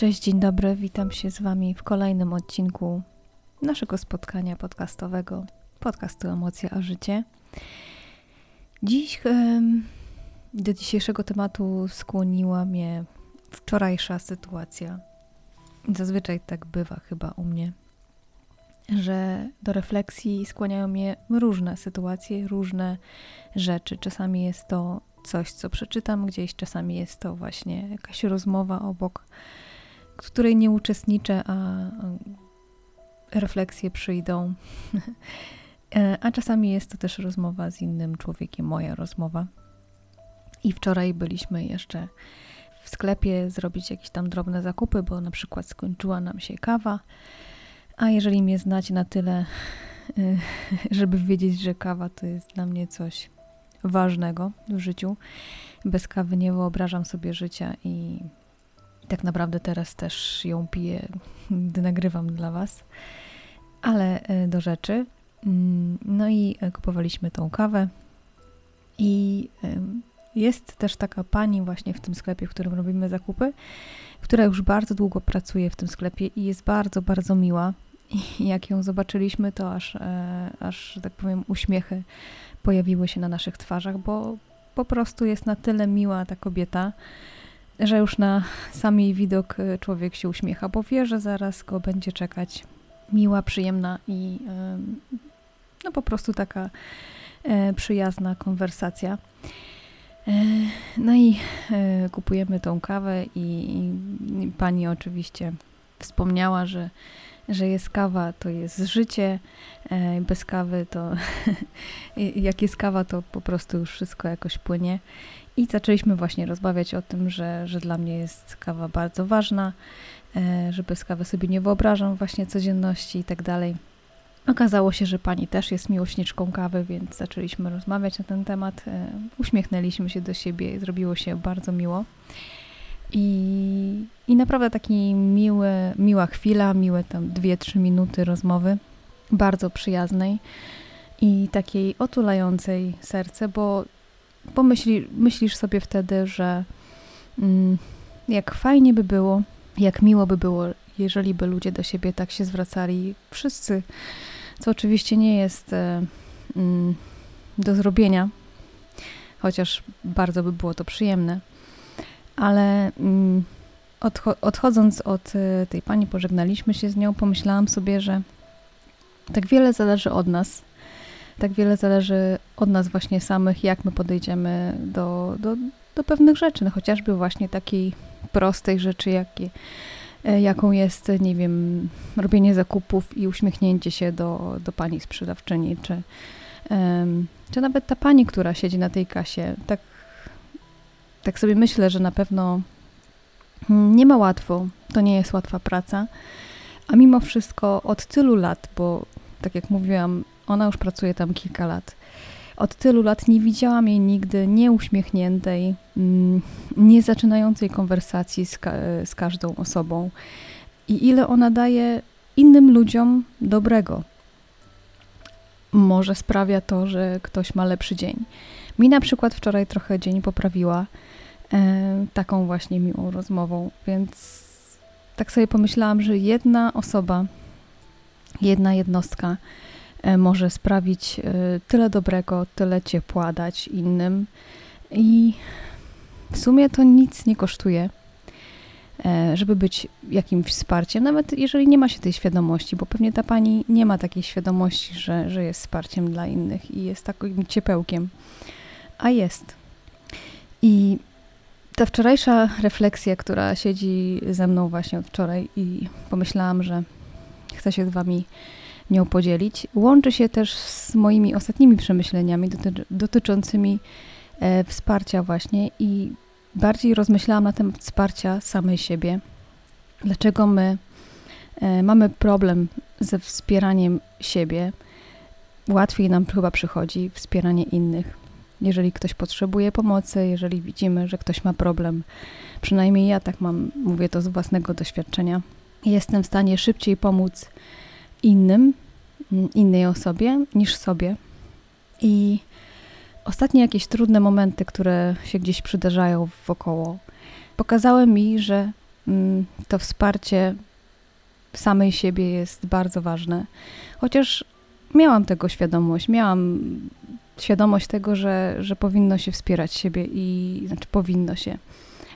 Cześć, dzień dobry, witam się z Wami w kolejnym odcinku naszego spotkania podcastowego, podcastu Emocje a Życie. Dziś do dzisiejszego tematu skłoniła mnie wczorajsza sytuacja. Zazwyczaj tak bywa chyba u mnie, że do refleksji skłaniają mnie różne sytuacje, różne rzeczy. Czasami jest to coś, co przeczytam gdzieś, czasami jest to właśnie jakaś rozmowa obok w której nie uczestniczę, a refleksje przyjdą. E, a czasami jest to też rozmowa z innym człowiekiem, moja rozmowa. I wczoraj byliśmy jeszcze w sklepie zrobić jakieś tam drobne zakupy, bo na przykład skończyła nam się kawa. A jeżeli mnie znacie na tyle, żeby wiedzieć, że kawa to jest dla mnie coś ważnego w życiu, bez kawy nie wyobrażam sobie życia i tak naprawdę teraz też ją piję, gdy nagrywam dla Was. Ale e, do rzeczy. Mm, no i e, kupowaliśmy tą kawę. I jest też taka pani właśnie w tym sklepie, w którym robimy zakupy, która już bardzo długo pracuje w tym sklepie i jest bardzo, bardzo miła. I jak ją zobaczyliśmy, to aż, e, aż tak powiem, uśmiechy pojawiły się na naszych twarzach, bo po prostu jest na tyle miła ta kobieta że już na sam jej widok e, człowiek się uśmiecha, bo wie, że zaraz go będzie czekać miła, przyjemna i no po prostu taka e, przyjazna konwersacja. E, no i kupujemy tą kawę i, i pani oczywiście wspomniała, że, że jest kawa, to jest życie, bez kawy to jak jest kawa, to po prostu już wszystko jakoś płynie. I zaczęliśmy właśnie rozmawiać o tym, że, że dla mnie jest kawa bardzo ważna, e, że bez kawy sobie nie wyobrażam właśnie codzienności i tak dalej. Okazało się, że pani też jest miłośniczką kawy, więc zaczęliśmy rozmawiać na ten temat. E, uśmiechnęliśmy się do siebie, zrobiło się bardzo miło. I, i naprawdę taki miły, miła chwila, miłe tam 2-3 minuty rozmowy, bardzo przyjaznej i takiej otulającej serce, bo pomyśli, myślisz sobie wtedy, że mm, jak fajnie by było, jak miło by było, jeżeli by ludzie do siebie tak się zwracali, wszyscy, co oczywiście nie jest e, mm, do zrobienia, chociaż bardzo by było to przyjemne, ale mm, odcho odchodząc od e, tej pani, pożegnaliśmy się z nią, pomyślałam sobie, że tak wiele zależy od nas, tak wiele zależy od nas właśnie samych, jak my podejdziemy do, do, do pewnych rzeczy, no chociażby właśnie takiej prostej rzeczy, jakie, e, jaką jest, nie wiem, robienie zakupów i uśmiechnięcie się do, do pani sprzedawczyni, czy, um, czy nawet ta pani, która siedzi na tej kasie. Tak, tak sobie myślę, że na pewno nie ma łatwo, to nie jest łatwa praca, a mimo wszystko od tylu lat, bo tak jak mówiłam, ona już pracuje tam kilka lat. Od tylu lat nie widziałam jej nigdy nieuśmiechniętej, mm, nie zaczynającej konwersacji z, ka z każdą osobą. I ile ona daje innym ludziom dobrego. Może sprawia to, że ktoś ma lepszy dzień. Mi na przykład wczoraj trochę dzień poprawiła e, taką właśnie miłą rozmową, więc tak sobie pomyślałam, że jedna osoba, jedna jednostka może sprawić e, tyle dobrego, tyle ciepła dać innym. I w sumie to nic nie kosztuje, e, żeby być jakimś wsparciem, nawet jeżeli nie ma się tej świadomości, bo pewnie ta pani nie ma takiej świadomości, że, że jest wsparciem dla innych i jest takim ciepełkiem. A jest. I ta wczorajsza refleksja, która siedzi ze mną właśnie od wczoraj i pomyślałam, że chcę się z wami nią podzielić. Łączy się też z moimi ostatnimi przemyśleniami doty dotyczącymi e, wsparcia właśnie i bardziej rozmyślałam na temat wsparcia samej siebie. Dlaczego my e, mamy problem ze wspieraniem siebie? Łatwiej nam chyba przychodzi wspieranie innych. Jeżeli ktoś potrzebuje pomocy, jeżeli widzimy, że ktoś ma problem, przynajmniej ja tak mam, mówię to z własnego doświadczenia, jestem w stanie szybciej pomóc innym, mm, innej osobie niż sobie. I ostatnie jakieś trudne momenty, które się gdzieś przydarzają wokoło, pokazały mi, że mm, to wsparcie samej siebie jest bardzo ważne. Chociaż miałam tego świadomość, miałam świadomość tego, że, że powinno się wspierać siebie i znaczy powinno się.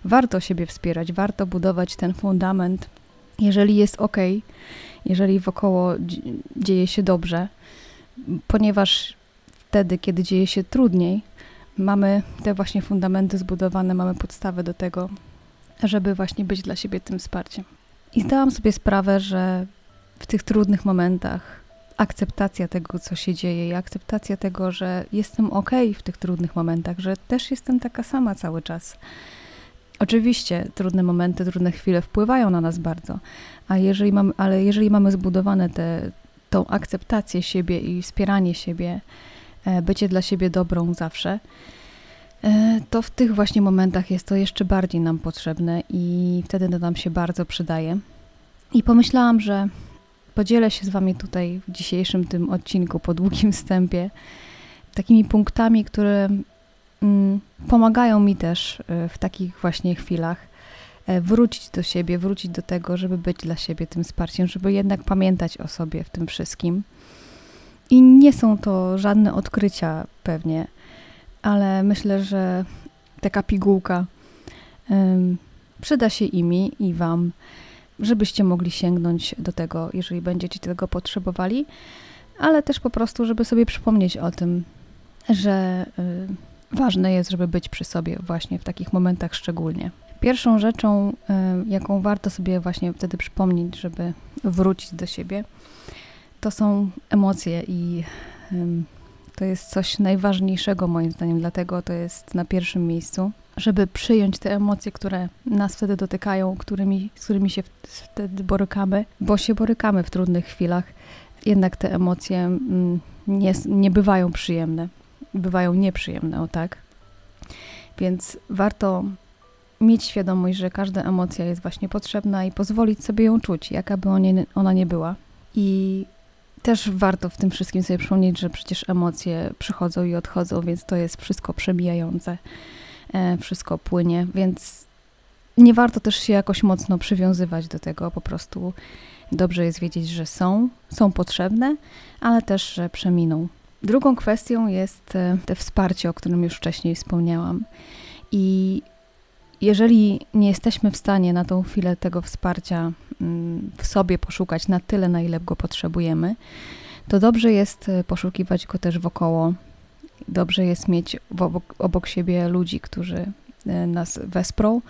Warto siebie wspierać, warto budować ten fundament, jeżeli jest ok, jeżeli wokoło dzieje się dobrze, ponieważ wtedy, kiedy dzieje się trudniej, mamy te właśnie fundamenty zbudowane, mamy podstawę do tego, żeby właśnie być dla siebie tym wsparciem. I zdałam sobie sprawę, że w tych trudnych momentach akceptacja tego, co się dzieje, i akceptacja tego, że jestem ok w tych trudnych momentach, że też jestem taka sama cały czas. Oczywiście trudne momenty, trudne chwile wpływają na nas bardzo, a jeżeli mamy, ale jeżeli mamy zbudowane te, tą akceptację siebie i wspieranie siebie, e, bycie dla siebie dobrą zawsze, e, to w tych właśnie momentach jest to jeszcze bardziej nam potrzebne i wtedy to nam się bardzo przydaje. I pomyślałam, że podzielę się z Wami tutaj w dzisiejszym tym odcinku po długim wstępie takimi punktami, które pomagają mi też e, w takich właśnie chwilach e, wrócić do siebie, wrócić do tego, żeby być dla siebie tym wsparciem, żeby jednak pamiętać o sobie w tym wszystkim. I nie są to żadne odkrycia pewnie, ale myślę, że taka pigułka przyda się imi i Wam żebyście mogli sięgnąć do tego, jeżeli będziecie tego potrzebowali, ale też po prostu, żeby sobie przypomnieć o tym, że y, ważne jest, żeby być przy sobie właśnie w takich momentach szczególnie. Pierwszą rzeczą, y, jaką warto sobie właśnie wtedy przypomnieć, żeby wrócić do siebie, to są emocje i to jest coś najważniejszego moim zdaniem, dlatego to jest na pierwszym miejscu żeby przyjąć te emocje, które nas wtedy dotykają, którymi, z którymi się wtedy borykamy, bo się borykamy w trudnych chwilach. Jednak te emocje mm, nie, nie bywają przyjemne, bywają nieprzyjemne, o tak. Więc warto mieć świadomość, że każda emocja jest właśnie potrzebna i pozwolić sobie ją czuć, jaka by ona nie była. I też warto w tym wszystkim sobie przypomnieć, że przecież emocje przychodzą i odchodzą, więc to jest wszystko przemijające. E, wszystko płynie, więc nie warto też się jakoś mocno przywiązywać do tego, po prostu dobrze jest wiedzieć, że są, są potrzebne, ale też, że przeminą. Drugą kwestią jest te wsparcie, o którym już wcześniej wspomniałam. I jeżeli nie jesteśmy w stanie na tą chwilę tego wsparcia mm, w sobie poszukać na tyle, na ile go potrzebujemy, to dobrze jest e, poszukiwać go też wokoło Dobrze jest mieć obok, obok siebie ludzi, którzy e, nas wesprą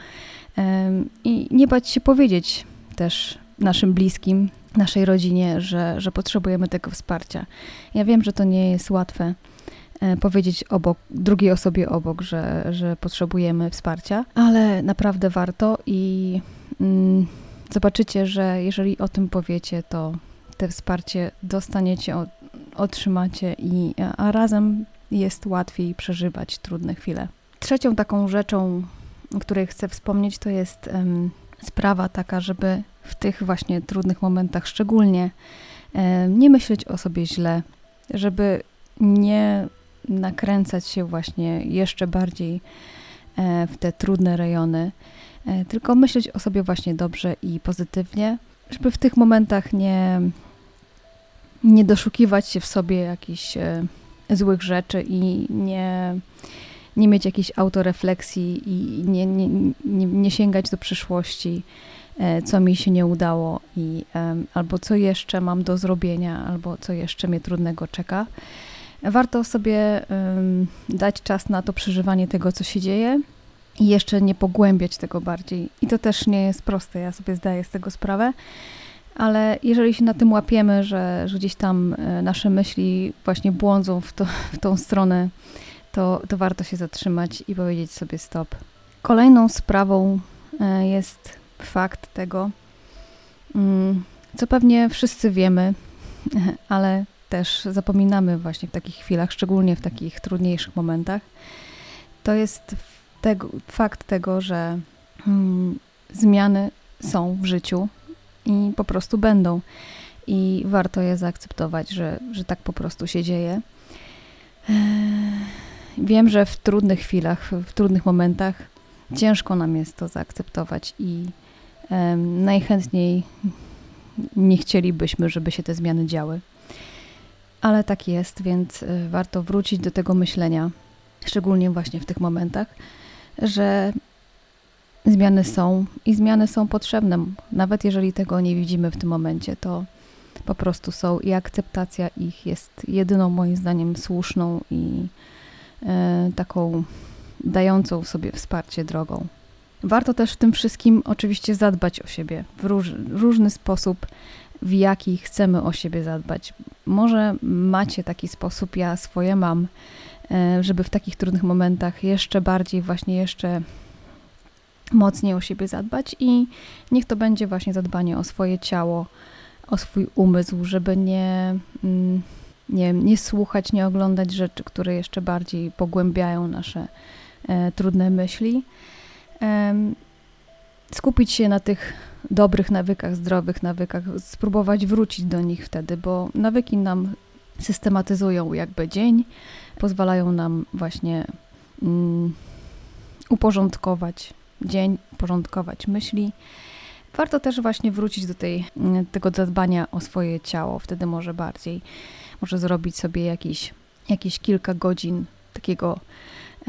i nie bać się powiedzieć też naszym bliskim, naszej rodzinie, że, że potrzebujemy tego wsparcia. Ja wiem, że to nie jest łatwe e, powiedzieć obok, drugiej osobie obok, że, że potrzebujemy wsparcia, ale naprawdę warto i mm, zobaczycie, że jeżeli o tym powiecie, to te wsparcie dostaniecie, otrzymacie i a razem jest łatwiej przeżywać trudne chwile. Trzecią taką rzeczą, o której chcę wspomnieć, to jest um, sprawa taka, żeby w tych właśnie trudnych momentach szczególnie um, nie myśleć o sobie źle, żeby nie nakręcać się właśnie jeszcze bardziej e, w te trudne rejony, e, tylko myśleć o sobie właśnie dobrze i pozytywnie, żeby w tych momentach nie, nie doszukiwać się w sobie jakichś e, złych rzeczy i nie, nie mieć jakiejś autorefleksji i nie, nie, nie, nie sięgać do przyszłości, e, co mi się nie udało i albo co jeszcze mam do zrobienia, albo co jeszcze mnie trudnego czeka. Warto sobie dać czas na to przeżywanie tego, co się dzieje i jeszcze nie pogłębiać tego bardziej. I to też nie jest proste, ja sobie zdaję z tego sprawę ale jeżeli się na tym łapiemy, że, że gdzieś tam e, nasze myśli właśnie błądzą w, to, w tą stronę, to, to warto się zatrzymać i powiedzieć sobie stop. Kolejną sprawą e, jest fakt tego, mm, co pewnie wszyscy wiemy, ale też zapominamy właśnie w takich chwilach, szczególnie w takich trudniejszych momentach, to jest tego, fakt tego, że mm, zmiany są w życiu, i po prostu będą. I warto je zaakceptować, że, że tak po prostu się dzieje. Eee, wiem, że w trudnych chwilach, w trudnych momentach ciężko nam jest to zaakceptować i najchętniej nie chcielibyśmy, żeby się te zmiany działy. Ale tak jest, więc y, warto wrócić do tego myślenia, szczególnie właśnie w tych momentach, że zmiany są i zmiany są potrzebne. Nawet jeżeli tego nie widzimy w tym momencie, to po prostu są i akceptacja ich jest jedyną moim zdaniem słuszną i e, taką dającą sobie wsparcie drogą. Warto też w tym wszystkim oczywiście zadbać o siebie w róż, różny sposób, w jaki chcemy o siebie zadbać. Może macie taki sposób, ja swoje mam, e, żeby w takich trudnych momentach jeszcze bardziej, właśnie jeszcze mocniej o siebie zadbać i niech to będzie właśnie zadbanie o swoje ciało, o swój umysł, żeby nie, mm, nie, nie słuchać, nie oglądać rzeczy, które jeszcze bardziej pogłębiają nasze e, trudne myśli. E, skupić się na tych dobrych nawykach, zdrowych nawykach, spróbować wrócić do nich wtedy, bo nawyki nam systematyzują jakby dzień, pozwalają nam właśnie mm, uporządkować dzień, uporządkować myśli. Warto też właśnie wrócić do tej, mm, tego zadbania o swoje ciało, wtedy może bardziej, może zrobić sobie jakieś, jakieś kilka godzin takiego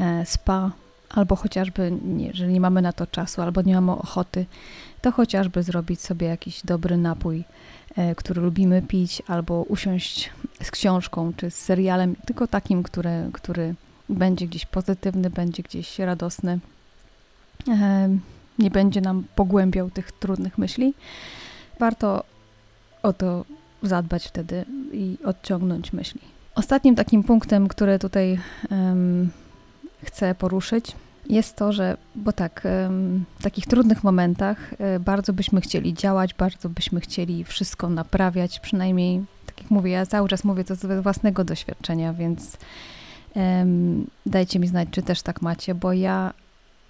e, spa, albo chociażby, jeżeli nie mamy na to czasu, albo nie mamy ochoty, to chociażby zrobić sobie jakiś dobry napój, e, który lubimy pić, albo usiąść z książką czy z serialem, tylko takim, który, który będzie gdzieś pozytywny, będzie gdzieś radosny nie będzie nam pogłębiał tych trudnych myśli. Warto o to zadbać wtedy i odciągnąć myśli. Ostatnim takim punktem, który tutaj um, chcę poruszyć, jest to, że, bo tak, w takich trudnych momentach e, bardzo byśmy chcieli działać, bardzo byśmy chcieli wszystko naprawiać, przynajmniej, tak jak mówię, ja cały czas mówię to z własnego doświadczenia, więc um, dajcie mi znać, czy też tak macie, bo ja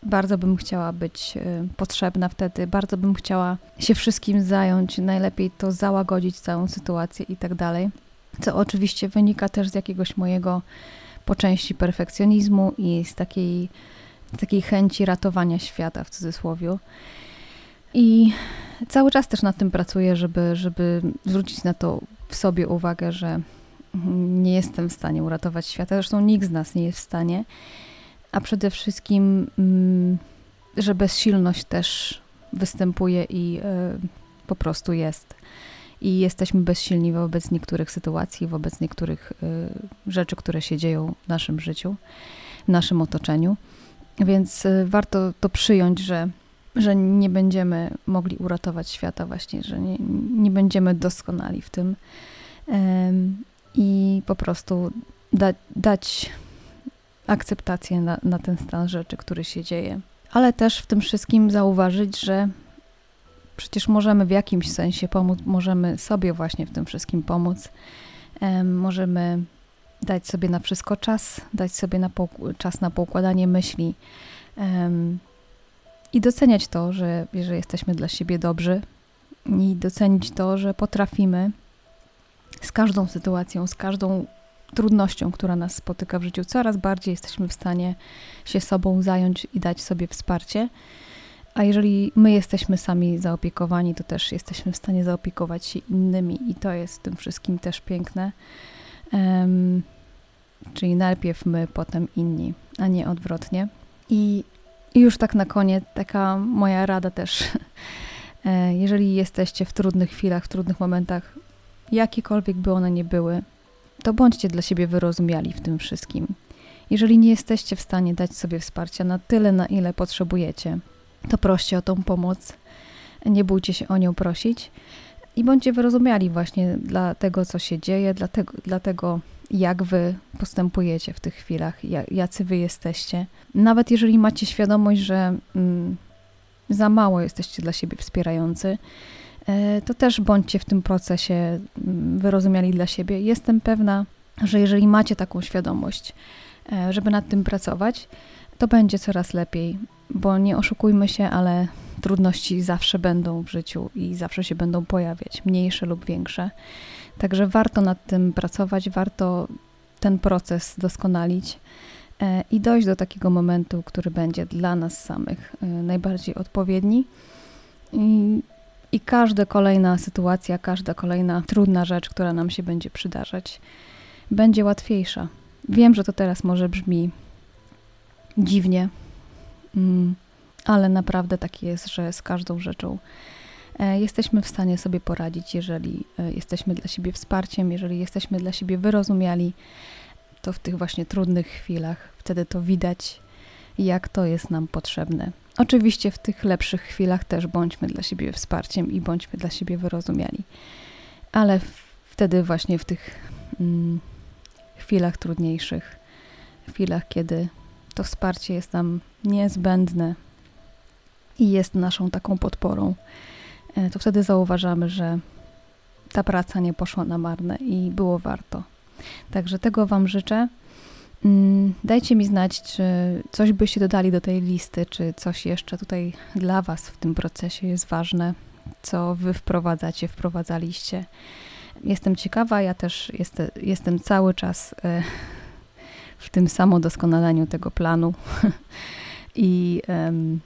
bardzo bym chciała być y, potrzebna wtedy, bardzo bym chciała się wszystkim zająć, najlepiej to załagodzić całą sytuację i tak dalej. Co oczywiście wynika też z jakiegoś mojego po części perfekcjonizmu i z takiej, z takiej chęci ratowania świata w cudzysłowie. I cały czas też nad tym pracuję, żeby, żeby zwrócić na to w sobie uwagę, że nie jestem w stanie uratować świata. Zresztą nikt z nas nie jest w stanie a przede wszystkim, mm, że bezsilność też występuje i e, po prostu jest. I jesteśmy bezsilni wobec niektórych sytuacji, wobec niektórych e, rzeczy, które się dzieją w naszym życiu, w naszym otoczeniu. Więc e, warto to przyjąć, że, że nie będziemy mogli uratować świata, właśnie, że nie, nie będziemy doskonali w tym. I po prostu da, dać akceptację na, na ten stan rzeczy, który się dzieje. Ale też w tym wszystkim zauważyć, że przecież możemy w jakimś sensie pomóc, możemy sobie właśnie w tym wszystkim pomóc. możemy dać sobie na wszystko czas, dać sobie na czas na poukładanie myśli i doceniać to, że, że jesteśmy dla siebie dobrzy i docenić to, że potrafimy z każdą sytuacją, z każdą trudnością, która nas spotyka w życiu, coraz bardziej jesteśmy w stanie się sobą zająć i dać sobie wsparcie. A jeżeli my jesteśmy sami zaopiekowani, to też jesteśmy w stanie zaopiekować się innymi, i to jest w tym wszystkim też piękne. Um, czyli najpierw my, potem inni, a nie odwrotnie. I, już tak na koniec, taka moja rada też. E, jeżeli jesteście w trudnych chwilach, w trudnych momentach, jakiekolwiek by one nie były, to bądźcie dla siebie wyrozumiali w tym wszystkim. Jeżeli nie jesteście w stanie dać sobie wsparcia na tyle, na ile potrzebujecie, to proście o tą pomoc. Nie bójcie się o nią prosić i bądźcie wyrozumiali właśnie dla tego, co się dzieje, dla tego, jak wy postępujecie w tych chwilach, jacy wy jesteście. Nawet jeżeli macie świadomość, że mm, za mało jesteście dla siebie wspierający, to też bądźcie w tym procesie mm, wyrozumiali dla siebie. Jestem pewna, że jeżeli macie taką świadomość, e, żeby nad tym pracować, to będzie coraz lepiej, bo nie oszukujmy się, ale trudności zawsze będą w życiu i zawsze się będą pojawiać, mniejsze lub większe. Także warto nad tym pracować, warto ten proces doskonalić e, i dojść do takiego momentu, który będzie dla nas samych najbardziej odpowiedni I każda kolejna sytuacja, każda kolejna trudna rzecz, która nam się będzie przydarzać, będzie łatwiejsza. Wiem, że to teraz może brzmi dziwnie, mm, ale naprawdę tak jest, że z każdą rzeczą e, jesteśmy w stanie sobie poradzić, jeżeli e, jesteśmy dla siebie wsparciem, jeżeli jesteśmy dla siebie wyrozumiali, to w tych właśnie trudnych chwilach wtedy to widać, jak to jest nam potrzebne. Oczywiście w tych lepszych chwilach też bądźmy dla siebie wsparciem i bądźmy dla siebie wyrozumiali, ale wtedy właśnie w tych mm, chwilach trudniejszych, chwilach, kiedy to wsparcie jest nam niezbędne i jest naszą taką podporą, e, to wtedy zauważamy, że ta praca nie poszła na marne i było warto. Także tego Wam życzę. Mm, dajcie mi znać, czy coś byście dodali do tej listy, czy coś jeszcze tutaj dla Was w tym procesie jest ważne, co Wy wprowadzacie, wprowadzaliście. Jestem ciekawa, ja też jestem, jestem cały czas e, w tym samodoskonaleniu tego planu i um,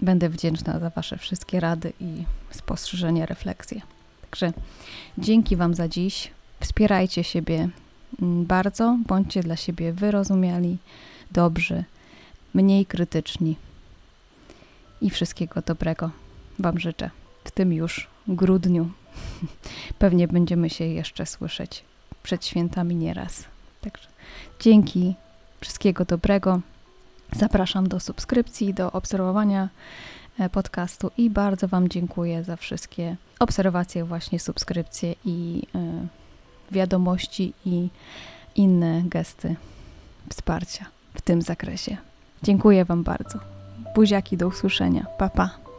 będę wdzięczna za Wasze wszystkie rady i spostrzeżenia, refleksje. Także dzięki Wam za dziś. Wspierajcie siebie bardzo, bądźcie dla siebie wyrozumiali, dobrzy, mniej krytyczni i wszystkiego dobrego Wam życzę w tym już grudniu. Pewnie będziemy się jeszcze słyszeć przed świętami nieraz. Także dzięki, wszystkiego dobrego. Zapraszam do subskrypcji, do obserwowania e, podcastu i bardzo Wam dziękuję za wszystkie obserwacje, właśnie subskrypcje i y, wiadomości i inne gesty wsparcia w tym zakresie. Dziękuję Wam bardzo. Buziaki, do usłyszenia. Pa, pa.